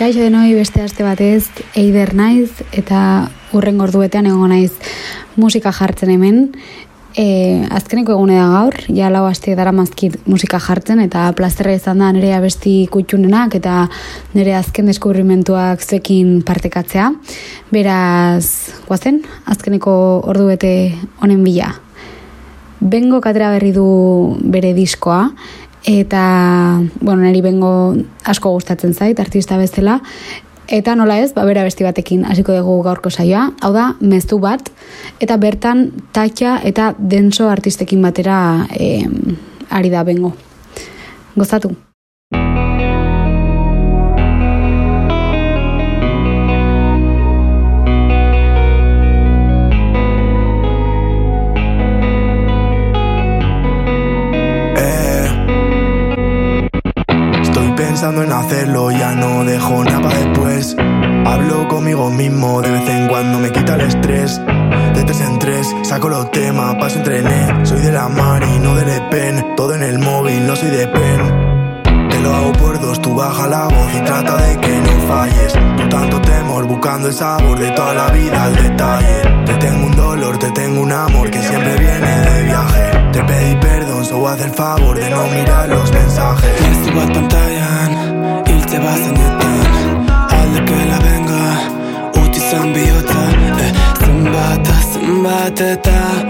Kaixo denoi beste aste batez, eider naiz eta urren gorduetan egongo naiz musika jartzen hemen. E, azkeneko egune da gaur, ja lau aste dara mazkit musika jartzen eta plazerra izan da nire abesti kutxunenak eta nire azken deskubrimentuak zuekin partekatzea. Beraz, guazen, azkeneko ordu bete honen bila. Bengo katera berri du bere diskoa, eta bueno, neri bengo asko gustatzen zait, artista bezala, eta nola ez, ba, bera besti batekin hasiko dugu gaurko saioa, hau da, meztu bat, eta bertan tatxa eta denso artistekin batera eh, ari da bengo. Gozatu! Pensando en hacerlo, ya no dejo nada para después. Hablo conmigo mismo, de vez en cuando me quita el estrés. De tres en tres, saco los temas, paso entrené. Soy de la mar y no de Le Pen. Todo en el móvil, no soy de pen. Te lo hago por dos, tú baja la voz y trata de que no falles. Tú tanto temor, buscando el sabor de toda la vida al detalle. Te tengo un dolor, te tengo un amor que siempre viene de viaje. Te pedí perdón, solo haz el favor de no mirar los mensajes. Zenbatetan Errepikatu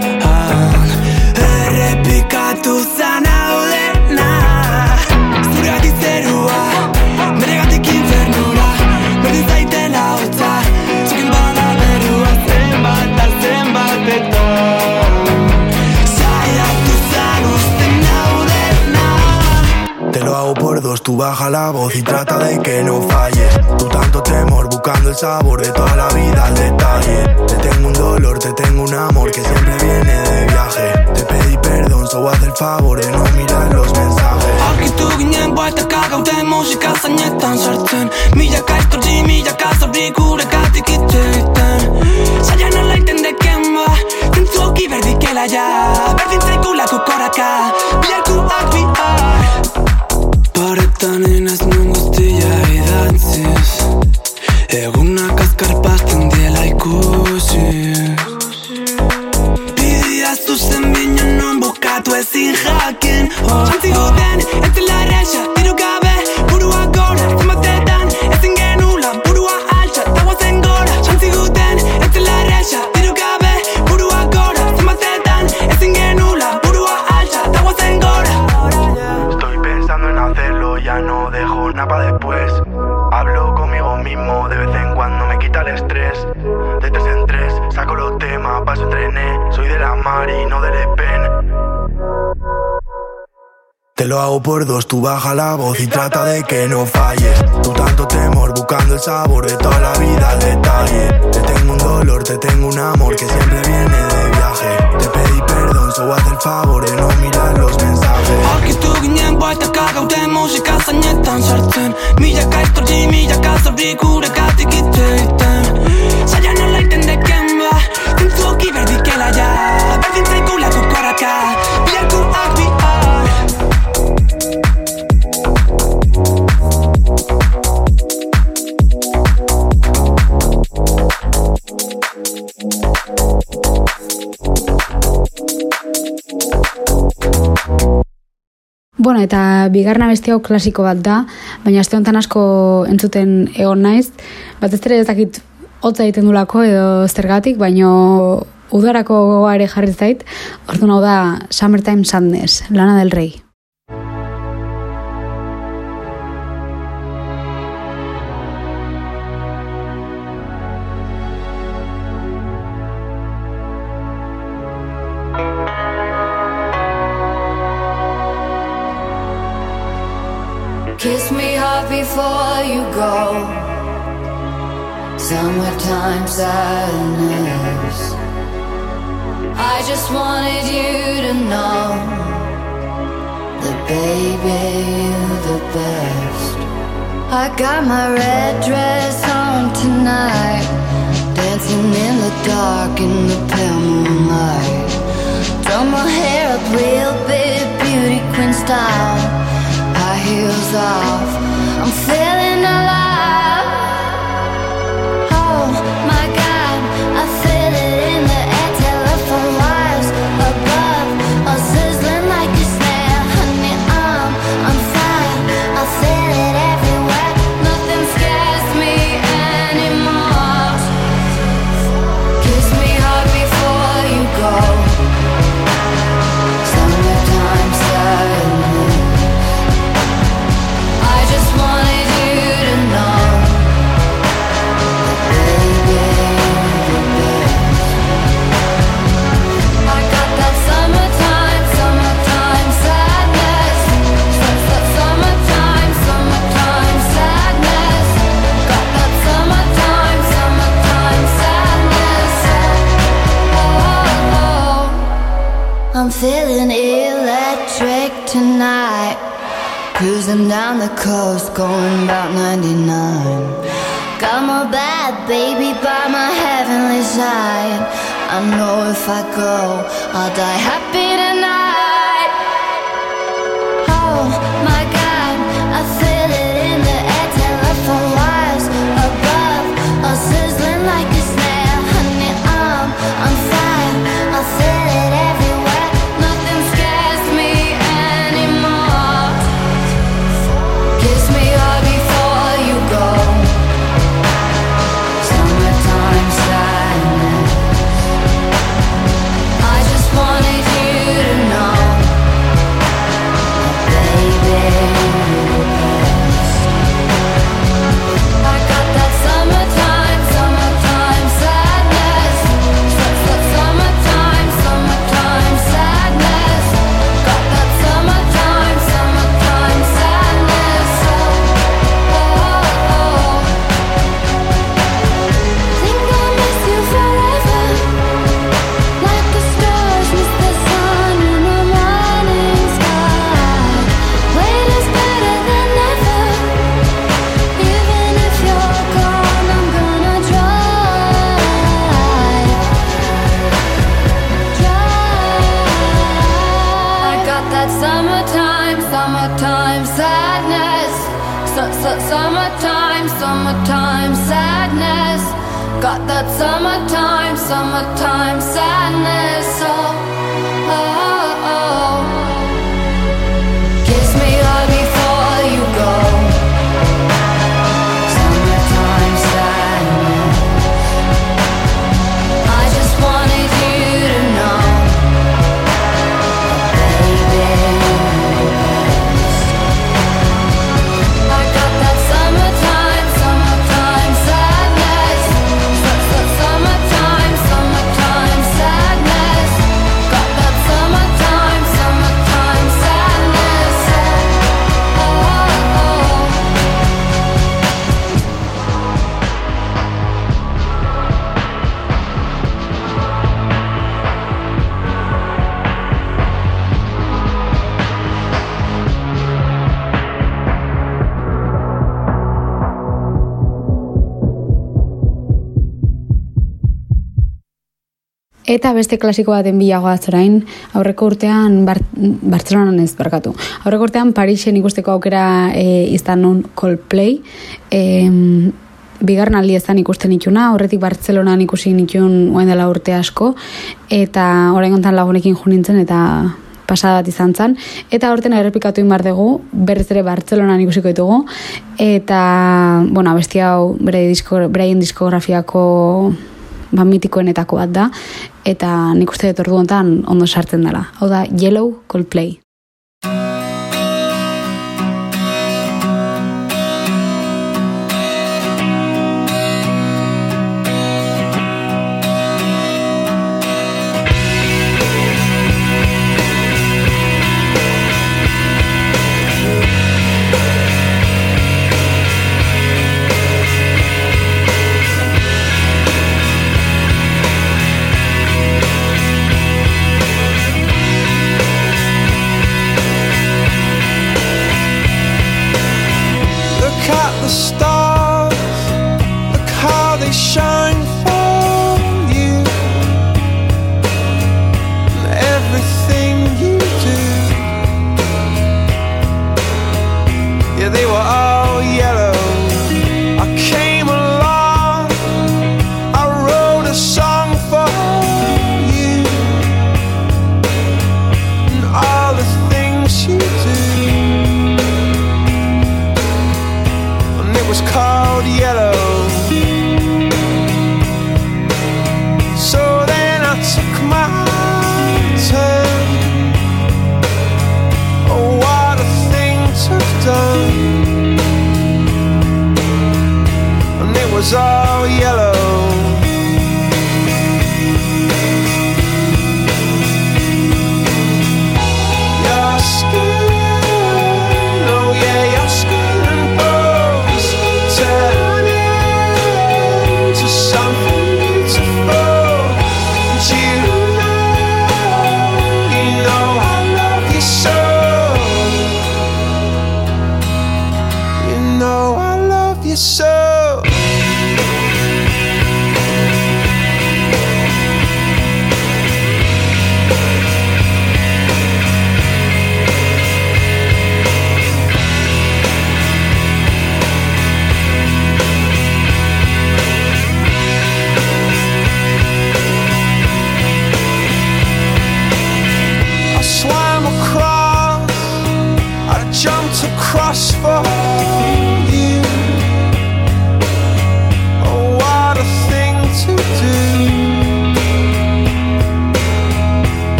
tú baja la voz y trata de que no falles. Tú tanto temor, buscando el sabor de toda la vida al detalle. Te tengo un dolor, te tengo un amor que siempre viene de viaje. Te pedí perdón, solo haz el favor de no mirar los mensajes. Arkitu ginen bueltaka gauden musika zainetan sartzen Milaka istortzi, milaka zorri gure gatik iteiten Zaian alaiten deken ba, zentzuki berdikela ja Berdin zaigulako koraka, biharkuak bihar Paretan inez nun guztia idantziz Egunak azkarpatzen diela ikusiz Bidiaztu zen bina non bukatu ezin jakin. Jantzi guten, ez dela Te lo hago por dos, tú baja la voz y trata de que no falles. Tú tanto temor, buscando el sabor de toda la vida al detalle. Te tengo un dolor, te tengo un amor que siempre viene de viaje. Te pedí perdón, solo haz el favor de no mirar los mensajes. Arkitu ginen bueltaka gauden musika zainetan sartzen Milaka istortzi, milaka zorri gure gatik iteiten Zaian alaiten deken ba, zentzuki berdikela ja Berdin zaigulako koraka, biharkuak bihar eta bigarna beste hau klasiko bat da, baina aste honetan asko entzuten egon naiz, bat ez dakit hotza egiten dulako edo zergatik, baino udarako gogoa ere jarri zait, ordu hau da Summertime Sadness, Lana del Rey. Kiss me hard before you go. Summertime sadness. I just wanted you to know that, baby, you're the best. I got my red dress on tonight, dancing in the dark in the pale moonlight. Drum my hair up real big, beauty queen style. Heels off, I'm feeling alive. Feeling electric tonight. Cruising down the coast, going about 99. Got my bad baby by my heavenly side. I know if I go, I'll die happy Got that summertime, summertime sadness. Oh, oh, Eta beste klasiko baten bilagoa zorain, aurreko urtean, Bar Bartzelonan ez barkatu, aurreko urtean Parisen ikusteko aukera e, izan nun Coldplay, e, bigarren aldi ezan ikusten ituna, horretik Bartzelonan ikusi nitun oain dela urte asko, eta orain kontan lagunekin jo nintzen, eta pasada bat izan zen, eta horten errepikatu inbar dugu, berriz ere Bartzelonan ikusiko ditugu, eta, bueno, abesti hau bere disko, diskografiako ba, mitikoenetako bat da, eta nik uste dut ordu honetan ondo sartzen dela. Hau da, Yellow Coldplay.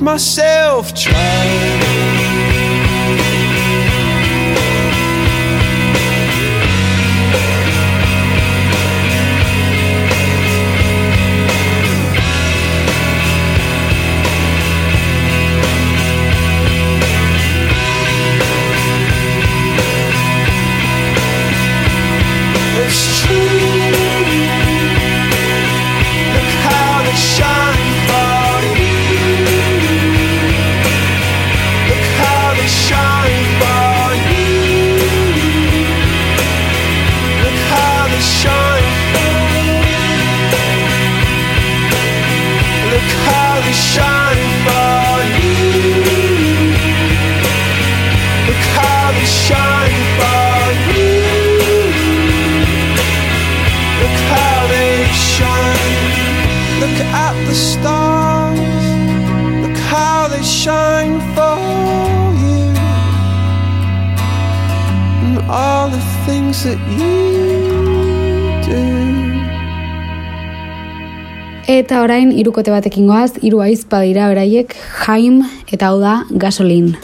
myself trying bikote batekin goaz, hiru aizpa dira beraiek, Jaim eta hau da Gasolin.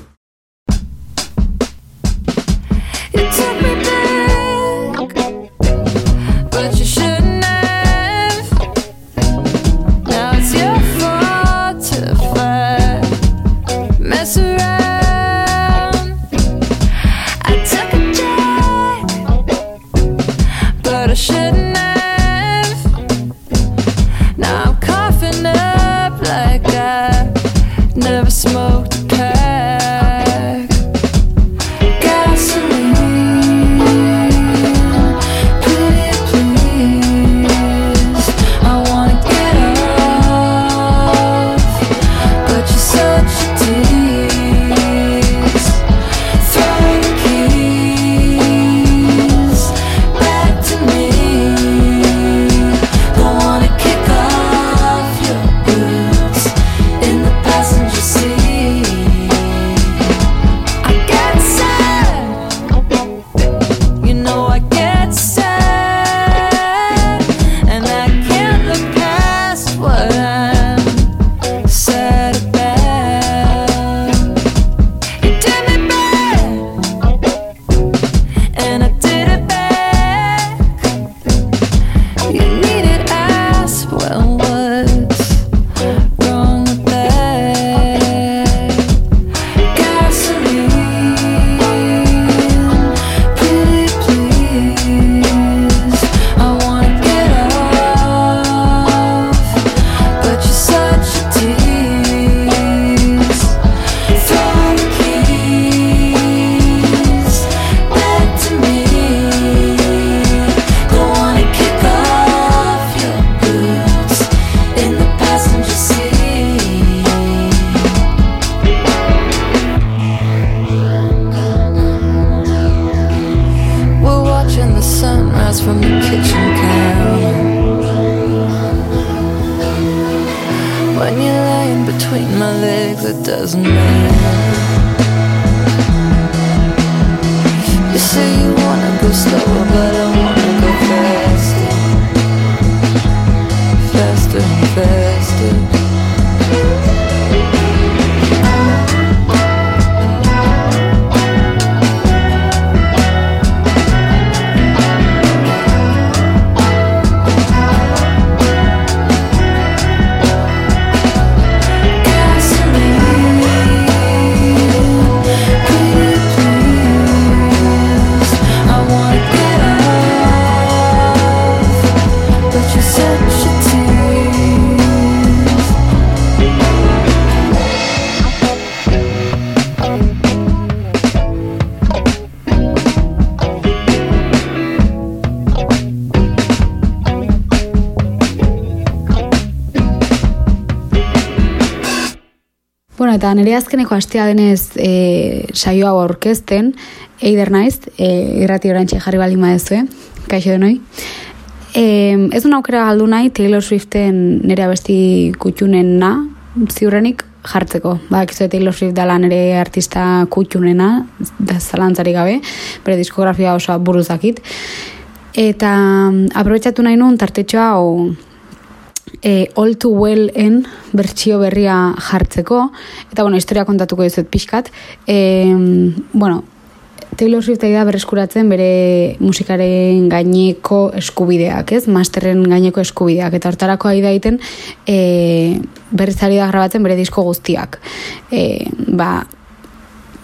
bueno, eta nire azkeneko astea denez e, saio hau aurkezten, eider naiz, e, irrati orantxe jarri bali maezue, kaixo denoi. E, ez un aukera galdu nahi Taylor Swiften nire abesti kutxunena ziurrenik, jartzeko. Ba, kizu Taylor Swift dala nire artista kutxunena, da zalantzari gabe, bere diskografia oso buruzakit. Eta mm, aprobetsatu nahi nun tartetxoa o, e, All Too Well-en bertsio berria jartzeko, eta bueno, historia kontatuko dizuet pixkat. E, bueno, Taylor Swift da berreskuratzen bere musikaren gaineko eskubideak, ez? Masterren gaineko eskubideak. Eta hortarako ari daiten e, berriz ari da grabatzen bere disko guztiak. E, ba,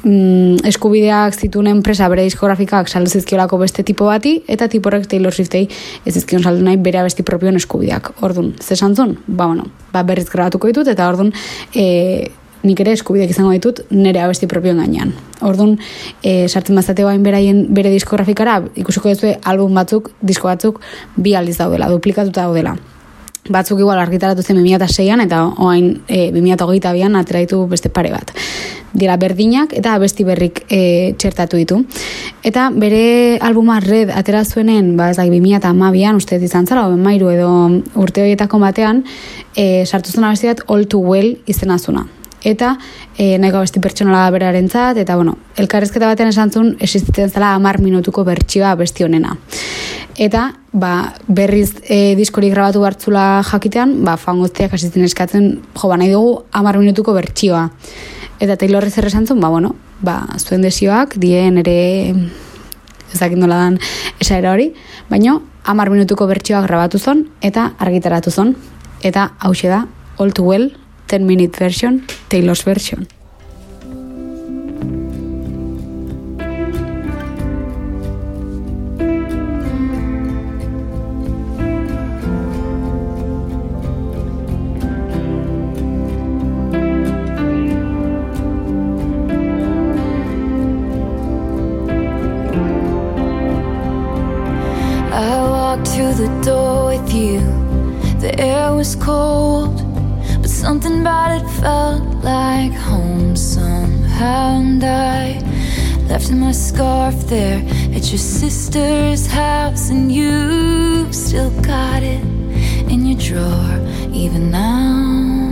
mm, eskubideak zituen enpresa bere diskografikak saldu zizkiolako beste tipo bati, eta tiporrek Taylor Swiftei ez zizkion saldu nahi bere abesti propioen eskubideak. Ordun, ze santzun? Ba, bueno, ba, berriz grabatuko ditut, eta ordun, e, nik ere eskubideak izango ditut nire abesti propioen gainean. Ordun, e, sartzen bazate bain beraien bere diskografikara, ikusiko duzu album batzuk, disko batzuk, bi aldiz daudela, duplikatuta daudela. Batzuk igual argitaratu zen 2006an eta oain e, 2008an atera ditu beste pare bat. Dira berdinak eta abesti berrik e, txertatu ditu. Eta bere albuma Red atera zuenen, ba ez da, 2008an, uste izan oben mairu edo urte horietako batean, e, sartu zuen abesti bat All Too Well izenazuna eta e, nahiko besti pertsonala da beraren eta bueno, elkarrezketa batean esan zuen, existitzen zela amar minutuko bertsioa besti honena. Eta, ba, berriz e, diskorik grabatu hartzula jakitean, ba, fan guztiak asitzen eskatzen, jo, ba, nahi dugu amar minutuko bertsioa. Eta Taylor zer zuen, ba, bueno, ba, zuen desioak, dien ere ezakin dola dan esaera hori, baino, amar minutuko bertsioa grabatu zon, eta argitaratu zon, eta hause da, all too well, 10 minute version, Taylor's version. There at your sister's house, and you still got it in your drawer, even now.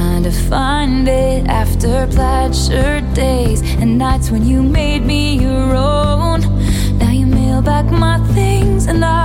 trying to find it after plaid shirt days and nights when you made me your own. Now you mail back my things and I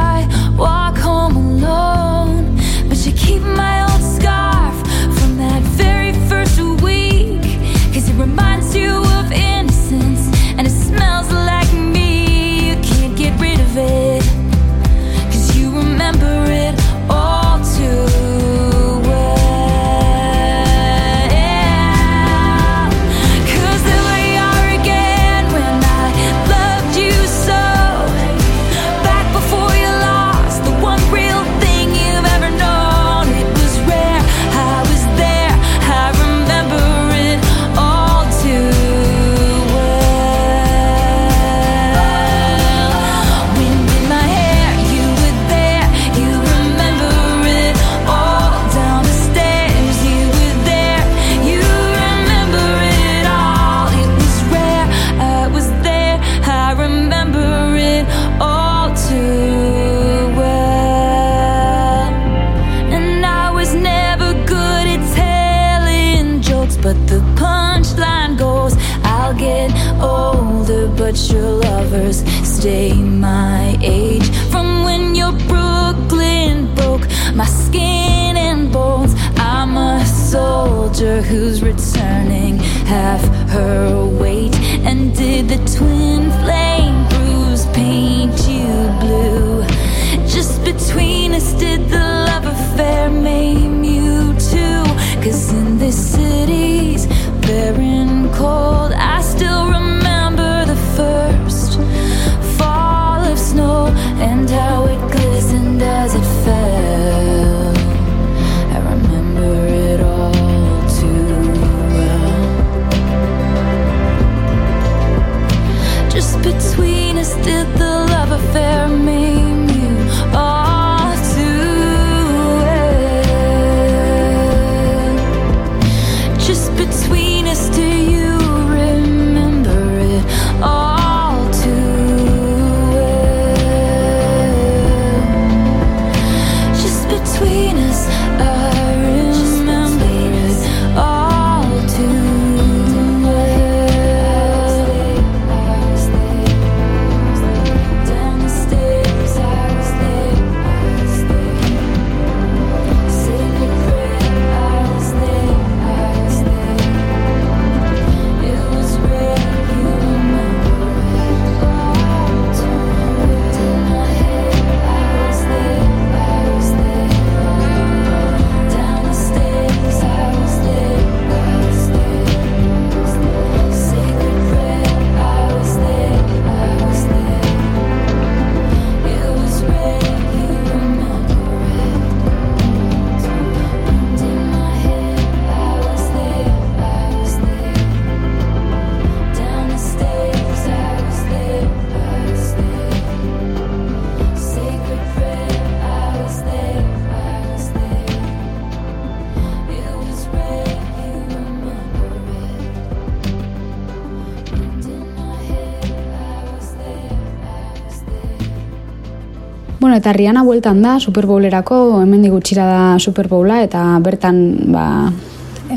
Eta Rihanna bueltan da Super Bowlerako, hemen digutxira da Super Bowla eta bertan ba,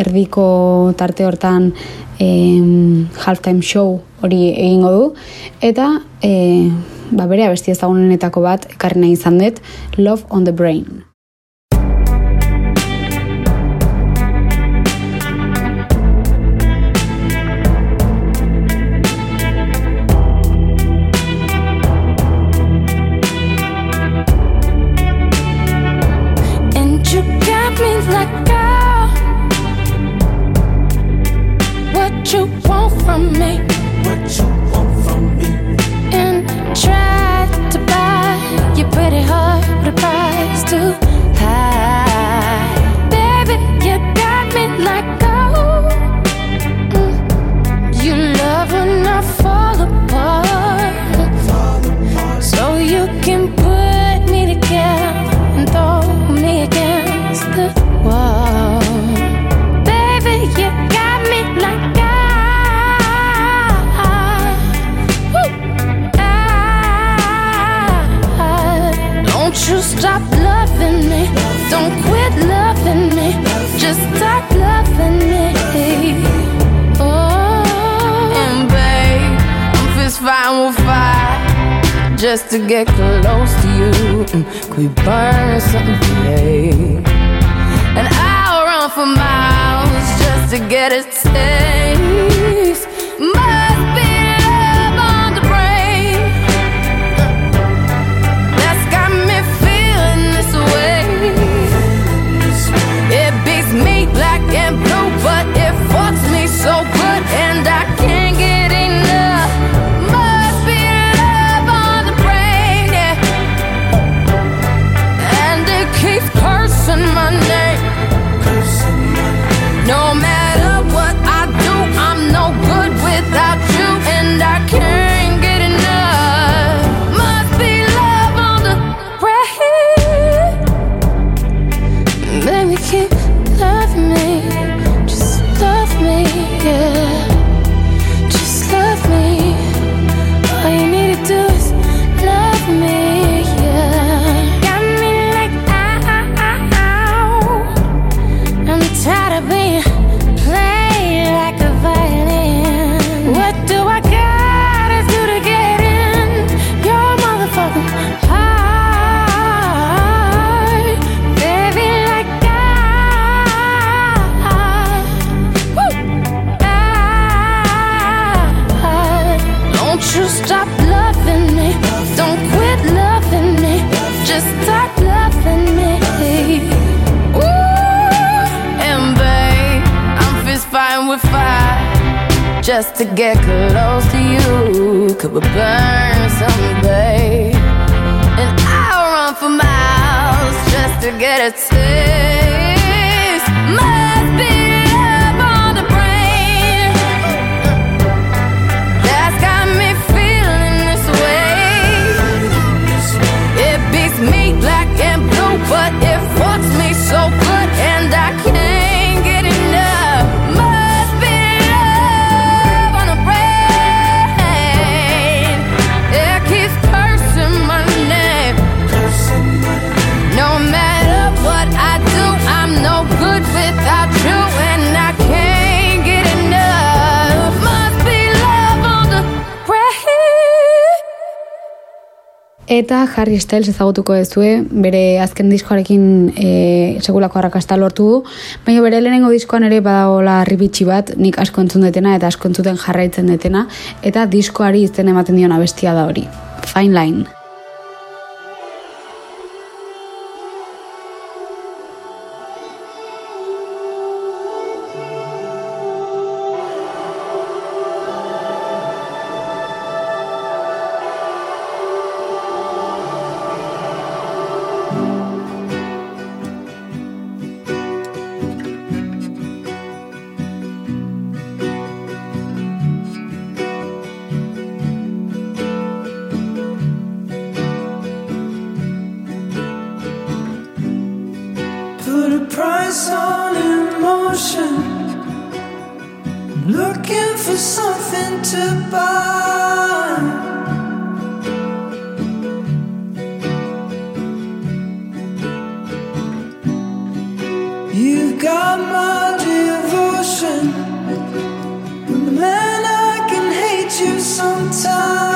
erdiko tarte hortan em, halftime show hori egingo du. Eta e, ba, bere abesti ezagunenetako bat ekarri nahi izan dut Love on the Brain. Eta Harry Styles ezagutuko dezue, bere azken diskoarekin e, sekulako arrakasta lortu du, baina bere lehenengo diskoan ere badagola ribitsi bat, nik asko entzun detena eta asko entzuten jarraitzen detena, eta diskoari izten ematen diona bestia da hori. Fine line. sometimes.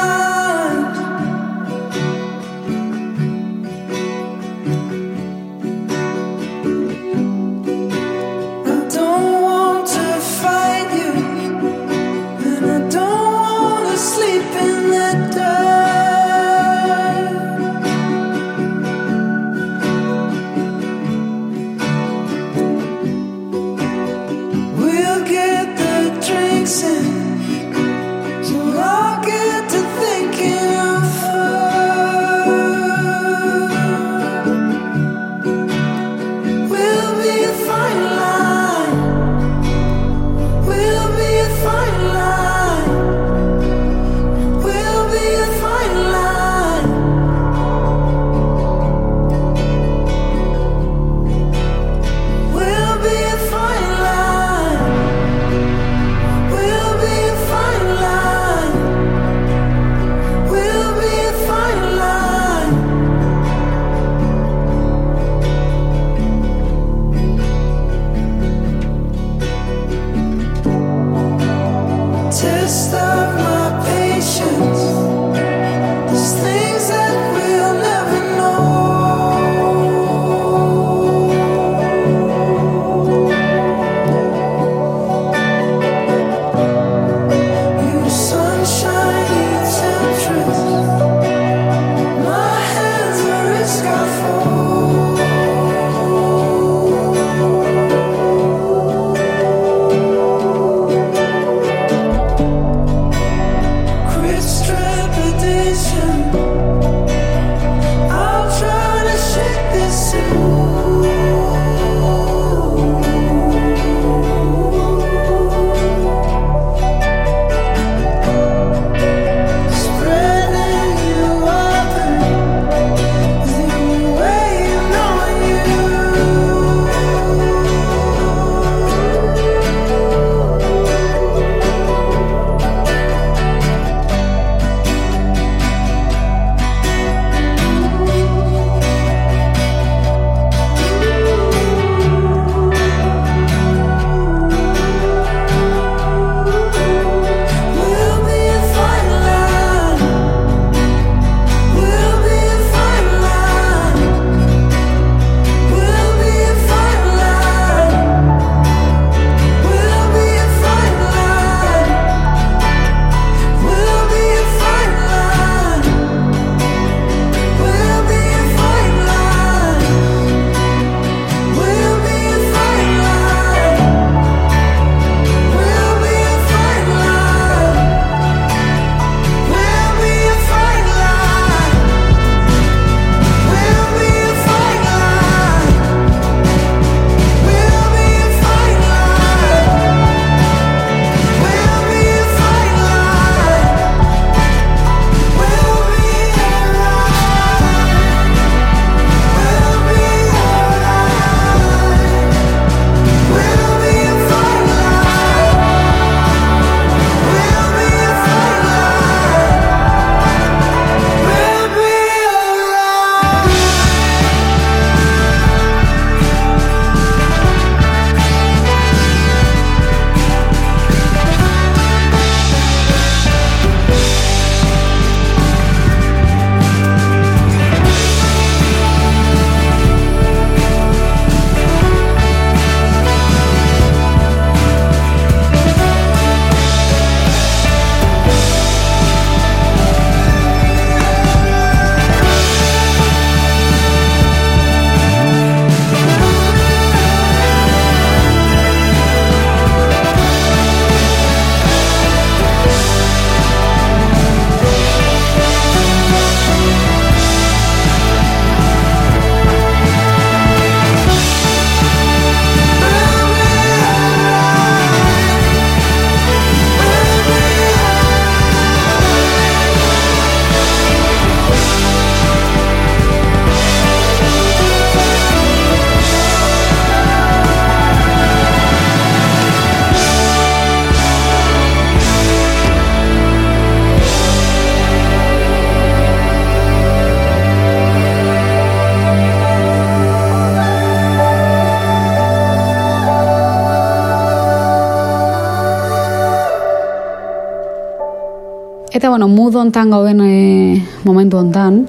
bueno, mudo ontan gauden e, momentu ontan,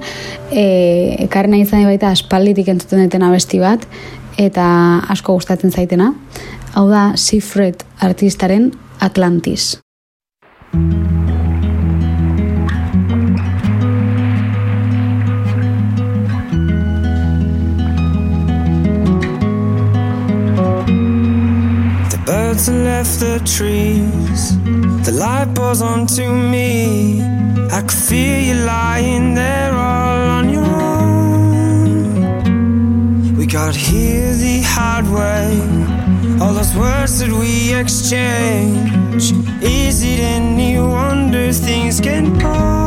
e, eh, ekarri nahi izan baita aspalditik entzuten detena abesti bat, eta asko gustatzen zaitena. Hau da, Sifret artistaren Atlantis. The birds have left the trees The light pours onto me. I could feel you lying there all on your own. We got here the hard way. All those words that we exchange. Is it any wonder things can pause?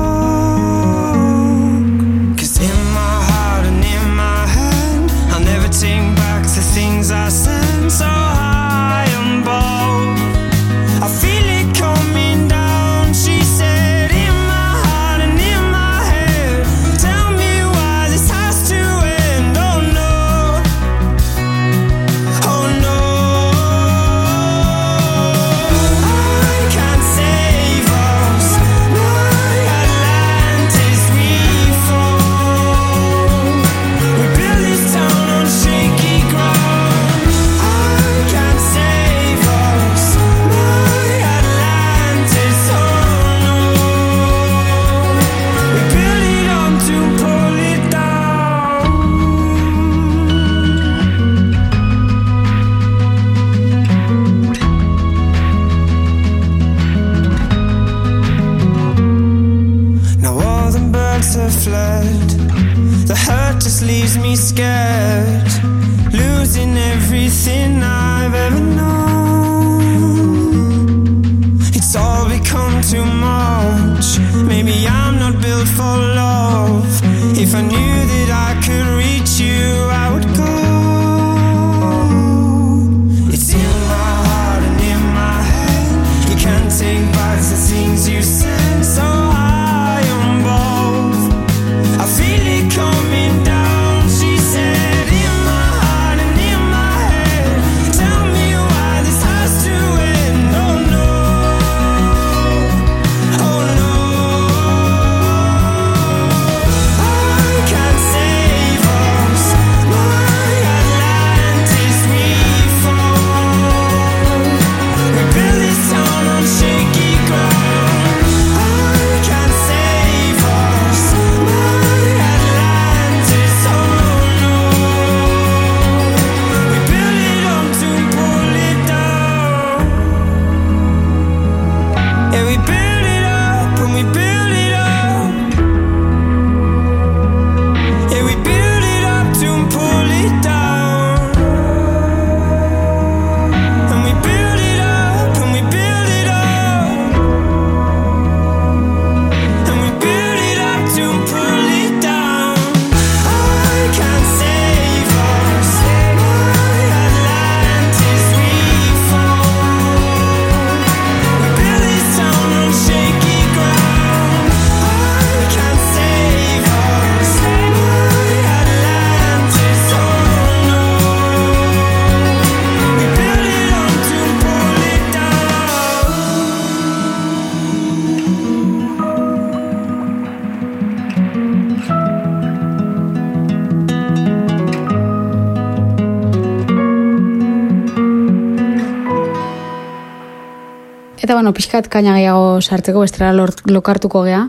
bueno, pixkat kaina gehiago sartzeko bestera lokartuko gea.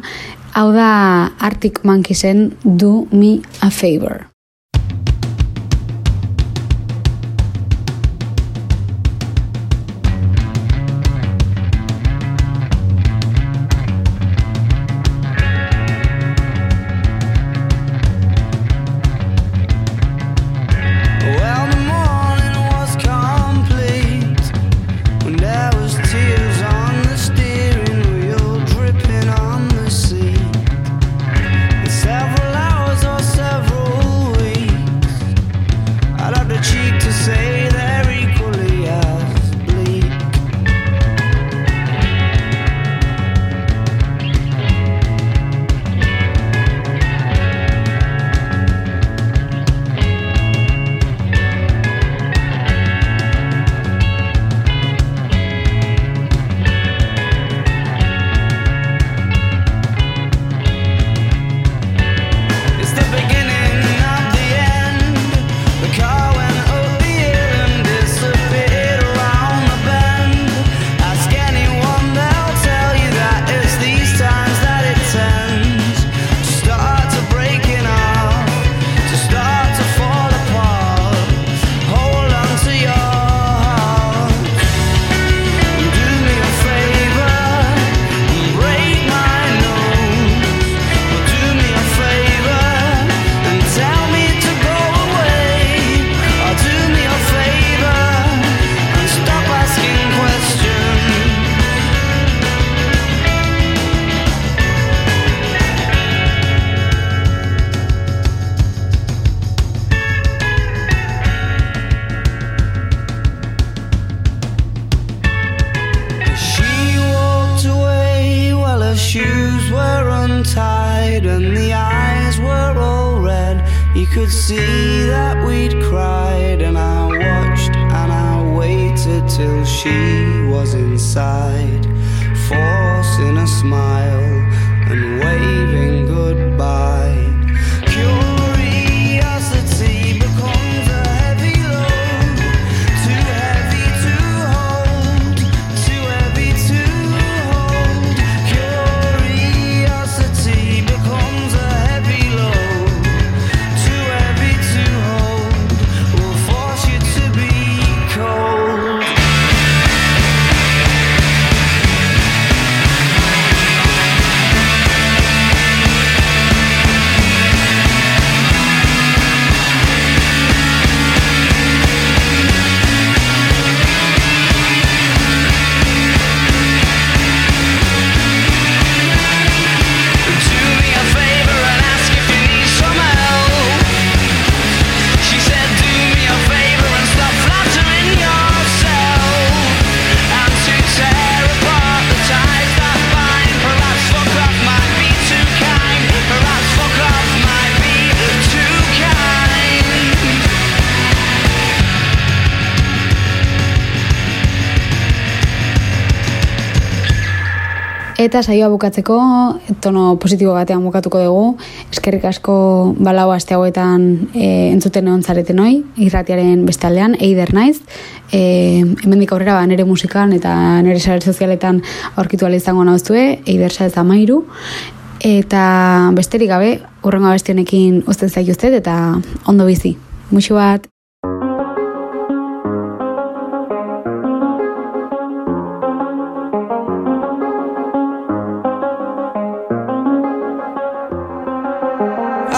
Hau da Arctic Monkeysen Do Me a Favor. Eta saioa bukatzeko, tono positibo batean bukatuko dugu, eskerrik asko balau aste hauetan e, entzuten egon zaretenoi, irratiaren bestaldean, eider naiz, e, hemendik aurrera ba, nire musikan eta nere sare sozialetan aurkitu izango nauzue, eider saez amairu, eta besterik gabe, urrengo abestionekin uzten zaituztet eta ondo bizi. Muxu bat!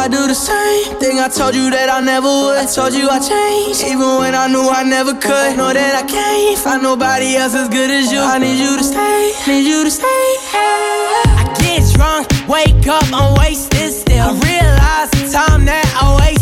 do the same thing I told you that I never would. I told you I changed, even when I knew I never could. Know that I can't find nobody else as good as you. I need you to stay, need you to stay. I get drunk, wake up, I'm wasted still. I realize the time that I waste